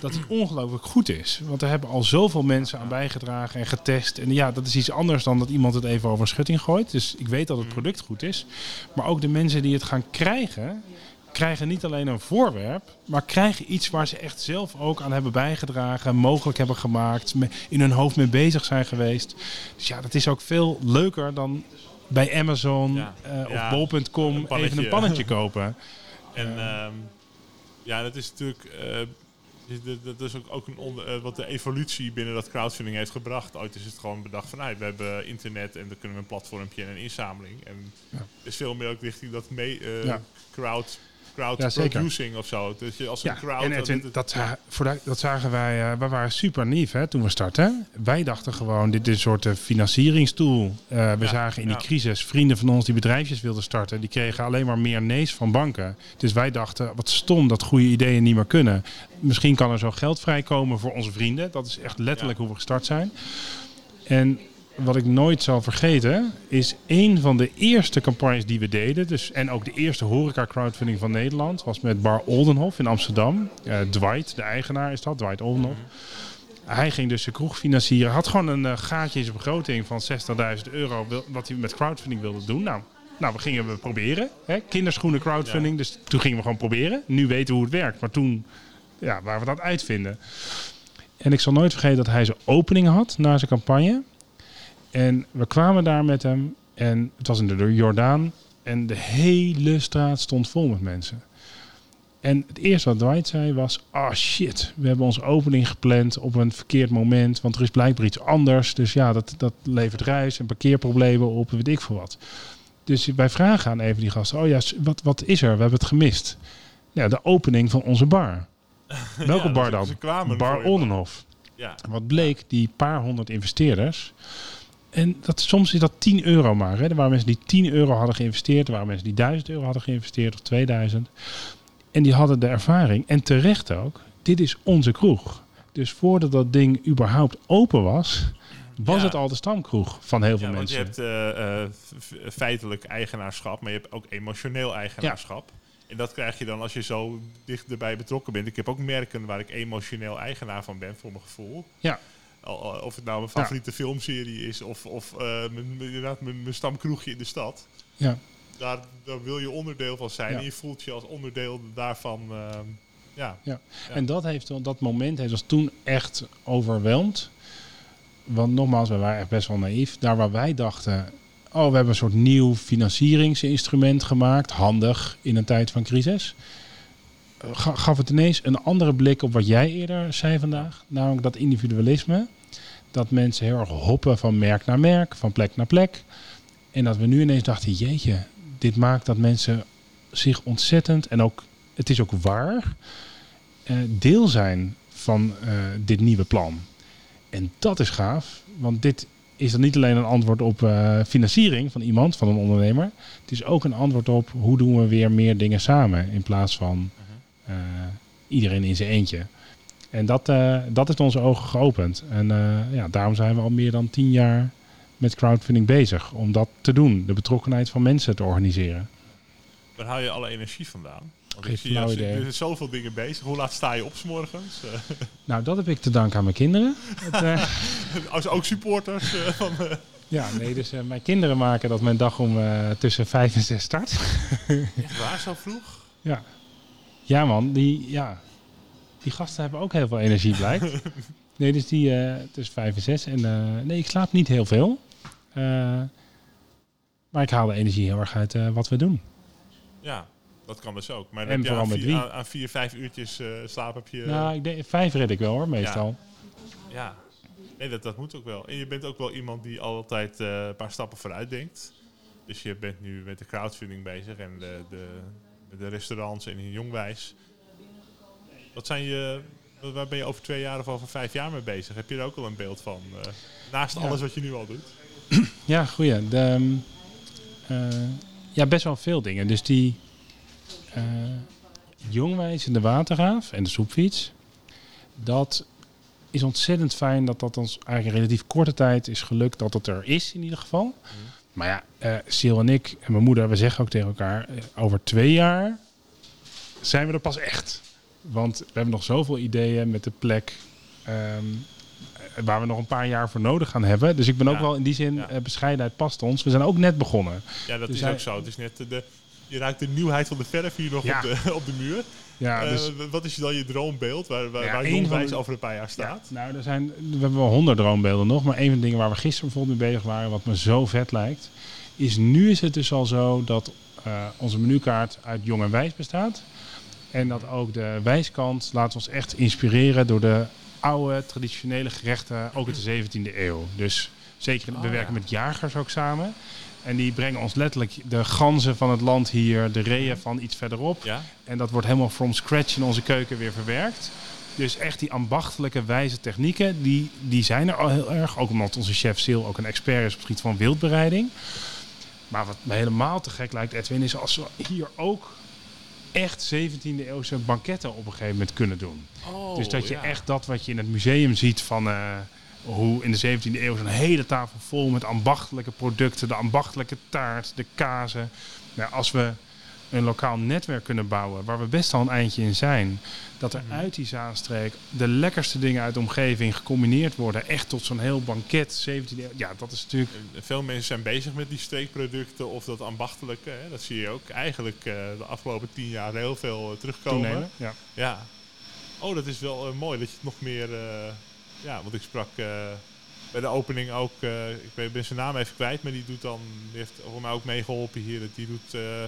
dat die ongelooflijk goed is. Want er hebben al zoveel mensen aan bijgedragen en getest. En ja, dat is iets anders dan dat iemand het even over een schutting gooit. Dus ik weet dat het product goed is. Maar ook de mensen die het gaan krijgen, krijgen niet alleen een voorwerp, maar krijgen iets waar ze echt zelf ook aan hebben bijgedragen, mogelijk hebben gemaakt, in hun hoofd mee bezig zijn geweest. Dus ja, dat is ook veel leuker dan bij Amazon ja. uh, of ja, bol.com even een pannetje kopen. En uh, ja, dat is natuurlijk. Uh, dat is ook, ook een onder, uh, wat de evolutie binnen dat crowdfunding heeft gebracht. Ooit is het gewoon bedacht van, we hebben internet en dan kunnen we een platformpje en een inzameling. En ja. is veel meer ook richting dat mee, uh, ja. crowd crowd ja, producing of zo. Dus je als een ja, crowd... En Edwin, dat, dat, dat, dat, zagen wij... Uh, wij waren super nieuw hè, toen we startten. Wij dachten gewoon, dit is een soort uh, financieringstool. Uh, we zagen in die crisis vrienden van ons die bedrijfjes wilden starten... die kregen alleen maar meer nees van banken. Dus wij dachten, wat stom dat goede ideeën niet meer kunnen. Misschien kan er zo geld vrijkomen voor onze vrienden. Dat is echt letterlijk hoe we gestart zijn. En wat ik nooit zal vergeten, is een van de eerste campagnes die we deden. Dus, en ook de eerste horeca crowdfunding van Nederland. Was met Bar Oldenhof in Amsterdam. Uh, Dwight, de eigenaar is dat, Dwight Oldenhof. Hij ging dus de kroeg financieren. Had gewoon een uh, gaatje in zijn begroting van 60.000 euro. Wat hij met crowdfunding wilde doen. Nou, nou we gingen we proberen. Hè? Kinderschoenen crowdfunding. Dus toen gingen we gewoon proberen. Nu weten we hoe het werkt. Maar toen ja, waren we dat uitvinden. En ik zal nooit vergeten dat hij zijn opening had na zijn campagne. En we kwamen daar met hem en het was in de Jordaan. En de hele straat stond vol met mensen. En het eerste wat Dwight zei was: Ah oh shit, we hebben onze opening gepland op een verkeerd moment. Want er is blijkbaar iets anders. Dus ja, dat, dat levert reis en parkeerproblemen op, weet ik veel wat. Dus wij vragen aan even die gasten: Oh ja, wat, wat is er? We hebben het gemist. Ja, de opening van onze bar. Welke ja, bar dan? Bar Oldenhof. Ja. Wat bleek, die paar honderd investeerders en dat, soms is dat 10 euro maar. Hè. Er waren mensen die 10 euro hadden geïnvesteerd. Er waren mensen die 1000 euro hadden geïnvesteerd of 2000. En die hadden de ervaring. En terecht ook. Dit is onze kroeg. Dus voordat dat ding überhaupt open was, was Ja. het al de stamkroeg van heel veel Ja, want je mensen. hebt eh, eh, feitelijk eigenaarschap, maar je hebt ook emotioneel eigenaarschap. En dat krijg je dan als je zo dicht erbij betrokken bent. Ik heb ook merken waar ik emotioneel eigenaar van ben, voor mijn gevoel. Ja. Of het nou mijn favoriete filmserie is of, of eh, mijn, inderdaad mijn, mijn stamkroegje in de stad. Ja. Daar, daar wil je onderdeel van zijn. Ja. En je voelt je als onderdeel daarvan. ehm, ja. Ja. En dat, heeft, dat moment heeft ons toen echt overweldigd. Want nogmaals, we waren echt best wel naïef. Daar waar wij dachten, oh, we hebben een soort nieuw financieringsinstrument gemaakt. Handig in een tijd van crisis. Eh, ga- gaf het ineens een andere blik op wat jij eerder zei vandaag. Namelijk dat individualisme. Dat mensen heel erg hoppen van merk naar merk, van plek naar plek. En dat we nu ineens dachten, jeetje, dit maakt dat mensen zich ontzettend, en ook, het is ook waar, eh, deel zijn van eh, dit nieuwe plan. En dat is gaaf, want dit is dan niet alleen een antwoord op financiering van iemand, van een ondernemer. Het is ook een antwoord op hoe doen we weer meer dingen samen in plaats van iedereen in zijn eentje. En dat, eh, dat heeft onze ogen geopend. En eh, ja, daarom zijn we al meer dan tien jaar met crowdfunding bezig. Om dat te doen, de betrokkenheid van mensen te organiseren. Waar haal je alle energie vandaan? Want je, er zijn zoveel dingen bezig. Hoe laat sta je op 's morgens? Eh, Nou, dat heb ik te danken aan mijn kinderen. Het, eh, als ook supporters eh, van... eh, ja, nee, dus eh, mijn kinderen maken dat mijn dag om eh, tussen vijf en zes start. echt waar, zo vroeg? Ja. Ja, man, die, ja, die gasten hebben ook heel veel energie, blijkt. Nee, dus die eh, tussen vijf en zes. En eh, nee, ik slaap niet heel veel. Eh, maar ik haal de energie heel erg uit wat we doen. Ja, dat kan dus ook. Maar dan En heb je vooral aan vier, aan, aan vier, vijf uurtjes slaap heb je... nou, ik denk, vijf red ik wel hoor, meestal. Ja. Nee, dat, dat moet ook wel. En je bent ook wel iemand die altijd een paar stappen vooruit denkt. Dus je bent nu met de crowdfunding bezig en de, de, de restaurants en in Jongwijs. Wat zijn je... Waar ben je over twee jaar of over vijf jaar mee bezig? Heb je er ook al een beeld van? eh, naast Ja. alles wat je nu al doet? Ja, goeie. De, ehm, eh, ja, best wel veel dingen. Dus die eh jongwijs en de waterhaaf en de soepfiets. Dat is ontzettend fijn dat dat ons eigenlijk in relatief korte tijd is gelukt dat het er is in ieder geval. Maar ja, eh Sil en ik en mijn moeder, we zeggen ook tegen elkaar, eh, over twee jaar zijn we er pas echt. Want we hebben nog zoveel ideeën met de plek ehm, eh, waar we nog een paar jaar voor nodig gaan hebben. Dus ik ben ook wel in die zin, Ja. eh, bescheidenheid past ons. We zijn ook net begonnen. Ja, dat Dus is hij- ook zo. Het is net de, je ruikt de nieuwheid van de verf hier nog Ja. op, de, op de muur. Ja, Eh, dus, wat is dan je droombeeld waar, waar, Ja, waar Jongwijs over een paar jaar ja, staat? nou, er zijn, we hebben wel honderd droombeelden nog. Maar een van de dingen waar we gisteren bijvoorbeeld mee bezig waren, wat me zo vet lijkt, is nu is het dus al zo dat eh, onze menukaart uit jong en wijs bestaat. En dat ook de wijskant laat ons echt inspireren door de oude traditionele gerechten, ook uit de 17e eeuw. Dus zeker, we Oh, werken met jagers ook samen. En die brengen ons letterlijk de ganzen van het land hier, de reeën van iets verderop. Ja? En dat wordt helemaal from scratch in onze keuken weer verwerkt. Dus echt die ambachtelijke wijze technieken, die, die zijn er al heel erg. Ook omdat onze chef Sil ook een expert is op het gebied van wildbereiding. Maar wat me helemaal te gek lijkt, Edwin, is als we hier ook echt 17e eeuwse banketten op een gegeven moment kunnen doen. Oh, dus dat je ja. echt dat wat je in het museum ziet van eh, hoe in de 17e eeuw zo'n hele tafel vol met ambachtelijke producten, de ambachtelijke taart, de kazen. Nou, als we een lokaal netwerk kunnen bouwen waar we best al een eindje in zijn, dat er uit die Zaanstreek de lekkerste dingen uit de omgeving gecombineerd worden, echt tot zo'n heel banket 17e eeuw. Ja, dat is natuurlijk Veel mensen zijn bezig met die streekproducten of dat ambachtelijke. Hè? Dat zie je ook eigenlijk eh, de afgelopen tien jaar heel veel eh, terugkomen. toenemen. Ja. Ja. Oh, dat is wel eh, mooi dat je het nog meer... ja, want ik sprak eh, bij de opening ook... eh, ik ben zijn naam even kwijt, maar die doet dan... Die heeft voor mij ook meegeholpen hier. Die doet... eh,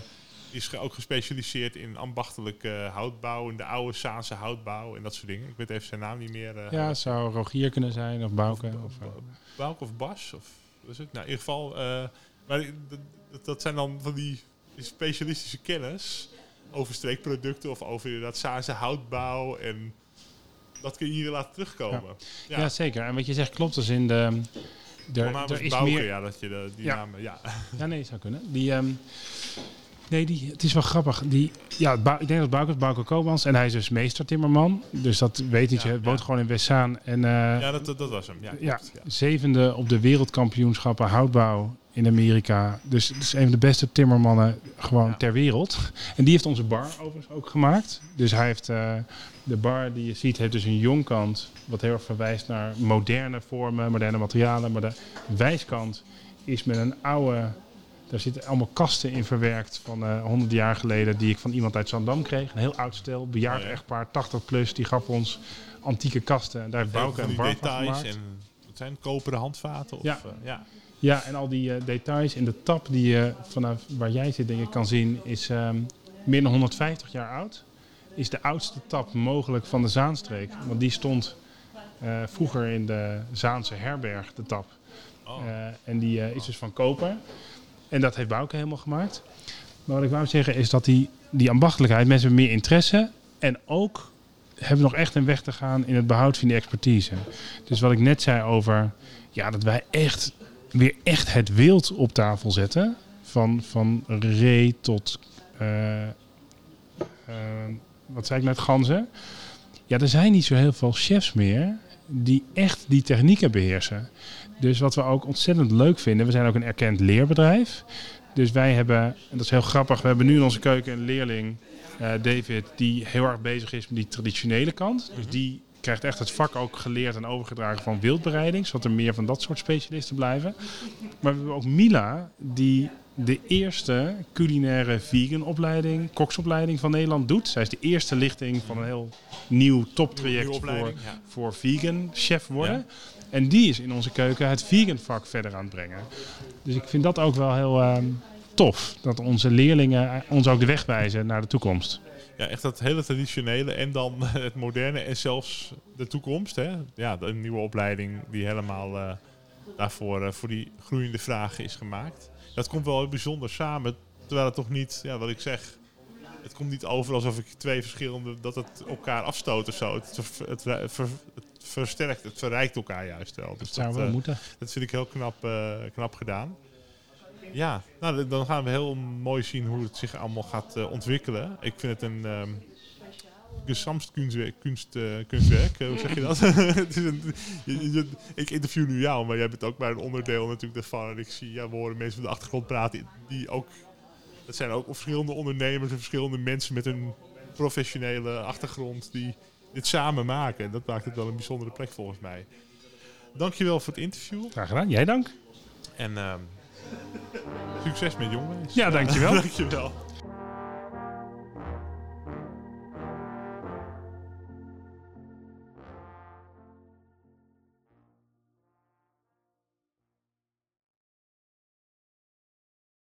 is ook gespecialiseerd in ambachtelijke houtbouw, in de oude Saanse houtbouw en dat soort dingen. Ik weet even zijn naam niet meer. ja, het zou Rogier kunnen zijn of Bouke. Of, Of, Bouke of Bas? Of wat is het? Nou, in ieder geval. maar dat, dat, zijn dan van die, die specialistische kennis over streekproducten of over inderdaad Saanse houtbouw. En dat kun je hier laten terugkomen. Ja, ja. zeker. En wat je zegt klopt. Dus in de... Voornamelijk er is Bouke, meer, ja, dat je de, die Ja. naam... Ja. Ja, nee, zou kunnen. Die, ehm, Nee, die, het is wel grappig. Die, ja, ik denk dat Bouke, Bouke Koopmans. En hij is dus meester timmerman. Dus dat weet niet. Ja, je woont ja. gewoon in Westzaan. En eh, Ja, dat, dat, was hem. Ja, zevende op de wereldkampioenschappen houtbouw in Amerika. Dus het is een van de beste timmermannen gewoon ter wereld. En die heeft onze bar overigens ook gemaakt. Dus hij heeft eh, de bar die je ziet, heeft dus een jongkant. Wat heel erg verwijst naar moderne vormen, moderne materialen. Maar de wijskant is met een oude. Daar zitten allemaal kasten in verwerkt van eh 100 jaar geleden. Die ik van iemand uit Zandam kreeg. Een heel oud stel, bejaard Oh echtpaar, 80 plus. Die gaf ons antieke kasten. En daar heeft Bouke een bar van details gemaakt. en het zijn koperen handvaten. Of, Ja. eh, ja. Ja, en al die eh, details. En de tap die je vanaf waar jij zit, denk ik, kan zien, is meer dan 150 jaar oud. Is de oudste tap mogelijk van de Zaanstreek. Want die stond eh, vroeger in de Zaanse herberg, de tap. Oh. Eh, en die eh, is dus van koper. En dat heeft Bouke helemaal gemaakt. Maar wat ik wou zeggen is dat die, die ambachtelijkheid, mensen hebben meer interesse. En ook hebben nog echt een weg te gaan in het behoud van die expertise. Dus wat ik net zei over ja, dat wij echt weer echt het wild op tafel zetten. Van, van ree tot, wat zei ik net, ganzen. Ja, er zijn niet zo heel veel chefs meer die echt die technieken beheersen. Dus wat we ook ontzettend leuk vinden, we zijn ook een erkend leerbedrijf. Dus wij hebben, en dat is heel grappig, we hebben nu in onze keuken een leerling, eh, David, die heel erg bezig is met die traditionele kant. Dus die krijgt echt het vak ook geleerd en overgedragen van wildbereiding, zodat er meer van dat soort specialisten blijven. Maar we hebben ook Mila, die de eerste culinaire vegan opleiding, koksopleiding van Nederland doet. Zij is de eerste lichting van een heel nieuw toptraject voor, ja. voor vegan chef worden. Ja. En die is in onze keuken het vegan vak verder aan het brengen. Dus ik vind dat ook wel heel ehm, tof. Dat onze leerlingen ons ook de weg wijzen naar de toekomst. Ja, echt dat hele traditionele en dan het moderne en zelfs de toekomst. Hè? Ja, de nieuwe opleiding die helemaal eh, daarvoor eh, voor die groeiende vragen is gemaakt. Dat komt wel heel bijzonder samen, terwijl het toch niet, ja, wat ik zeg, het komt niet over alsof ik twee verschillende, dat het elkaar afstoot of zo. Het, het, ver- het versterkt, het verrijkt elkaar juist wel. Dus Dat zou wel eh, moeten. dat vind ik heel knap, eh, knap gedaan. Ja, nou, dan gaan we heel mooi zien hoe het zich allemaal gaat eh, ontwikkelen. Ik vind het een ehm gesamtkunstwerk. Kunst, eh, kunstwerk eh, hoe zeg je dat? Het is een- je- je- ik interview nu jou, maar jij bent ook maar een onderdeel natuurlijk daarvan. En ik zie, ja, we horen mensen van de achtergrond praten die ook... Het zijn ook verschillende ondernemers en verschillende mensen met een professionele achtergrond die dit samen maken. En dat maakt het wel een bijzondere plek volgens mij. Dankjewel voor het interview. Graag gedaan. Jij dank. En ehm, succes met jongens. Ja, dankjewel. dankjewel.